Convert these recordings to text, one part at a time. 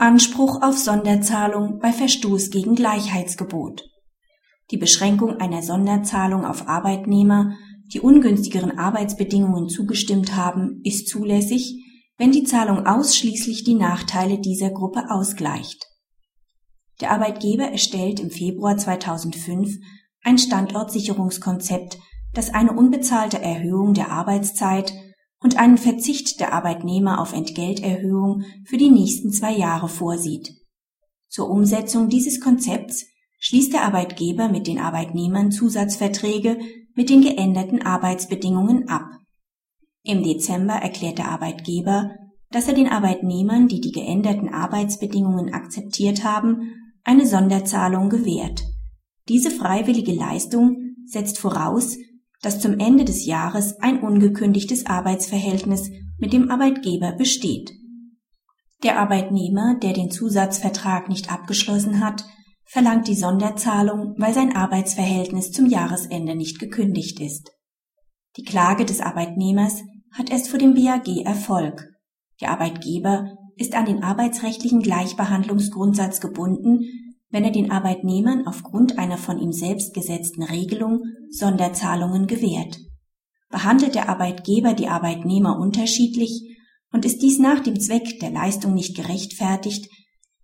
Anspruch auf Sonderzahlung bei Verstoß gegen Gleichheitsgebot. Die Beschränkung einer Sonderzahlung auf Arbeitnehmer, die ungünstigeren Arbeitsbedingungen zugestimmt haben, ist zulässig, wenn die Zahlung ausschließlich die Nachteile dieser Gruppe ausgleicht. Der Arbeitgeber erstellt im Februar 2005 ein Standortsicherungskonzept, das eine unbezahlte Erhöhung der Arbeitszeit und einen Verzicht der Arbeitnehmer auf Entgelterhöhung für die nächsten zwei Jahre vorsieht. Zur Umsetzung dieses Konzepts schließt der Arbeitgeber mit den Arbeitnehmern Zusatzverträge mit den geänderten Arbeitsbedingungen ab. Im Dezember erklärt der Arbeitgeber, dass er den Arbeitnehmern, die die geänderten Arbeitsbedingungen akzeptiert haben, eine Sonderzahlung gewährt. Diese freiwillige Leistung setzt voraus, dass zum Ende des Jahres ein ungekündigtes Arbeitsverhältnis mit dem Arbeitgeber besteht. Der Arbeitnehmer, der den Zusatzvertrag nicht abgeschlossen hat, verlangt die Sonderzahlung, weil sein Arbeitsverhältnis zum Jahresende nicht gekündigt ist. Die Klage des Arbeitnehmers hat erst vor dem BAG Erfolg. Der Arbeitgeber ist an den arbeitsrechtlichen Gleichbehandlungsgrundsatz gebunden, wenn er den Arbeitnehmern aufgrund einer von ihm selbst gesetzten Regelung Sonderzahlungen gewährt. Behandelt der Arbeitgeber die Arbeitnehmer unterschiedlich und ist dies nach dem Zweck der Leistung nicht gerechtfertigt,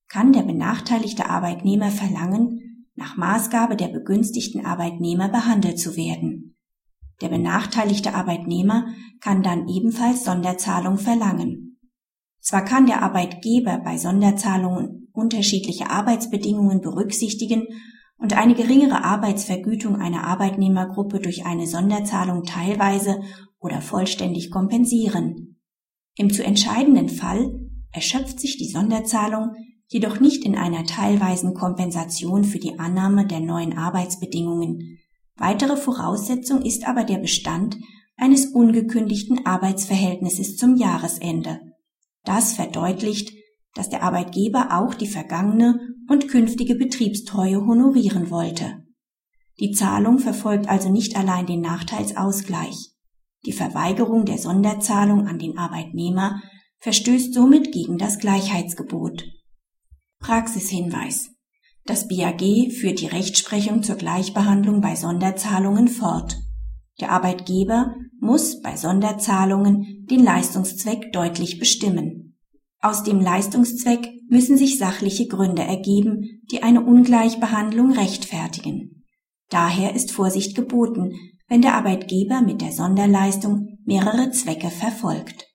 kann der benachteiligte Arbeitnehmer verlangen, nach Maßgabe der begünstigten Arbeitnehmer behandelt zu werden. Der benachteiligte Arbeitnehmer kann dann ebenfalls Sonderzahlung verlangen. Zwar kann der Arbeitgeber bei Sonderzahlungen unterschiedliche Arbeitsbedingungen berücksichtigen und eine geringere Arbeitsvergütung einer Arbeitnehmergruppe durch eine Sonderzahlung teilweise oder vollständig kompensieren. Im zu entscheidenden Fall erschöpft sich die Sonderzahlung jedoch nicht in einer teilweisen Kompensation für die Annahme der neuen Arbeitsbedingungen. Weitere Voraussetzung ist aber der Bestand eines ungekündigten Arbeitsverhältnisses zum Jahresende. Das verdeutlicht, dass der Arbeitgeber auch die vergangene und künftige Betriebstreue honorieren wollte. Die Zahlung verfolgt also nicht allein den Nachteilsausgleich. Die Verweigerung der Sonderzahlung an den Arbeitnehmer verstößt somit gegen das Gleichheitsgebot. Praxishinweis. Das BAG führt die Rechtsprechung zur Gleichbehandlung bei Sonderzahlungen fort. Der Arbeitgeber muss bei Sonderzahlungen den Leistungszweck deutlich bestimmen. Aus dem Leistungszweck müssen sich sachliche Gründe ergeben, die eine Ungleichbehandlung rechtfertigen. Daher ist Vorsicht geboten, wenn der Arbeitgeber mit der Sonderleistung mehrere Zwecke verfolgt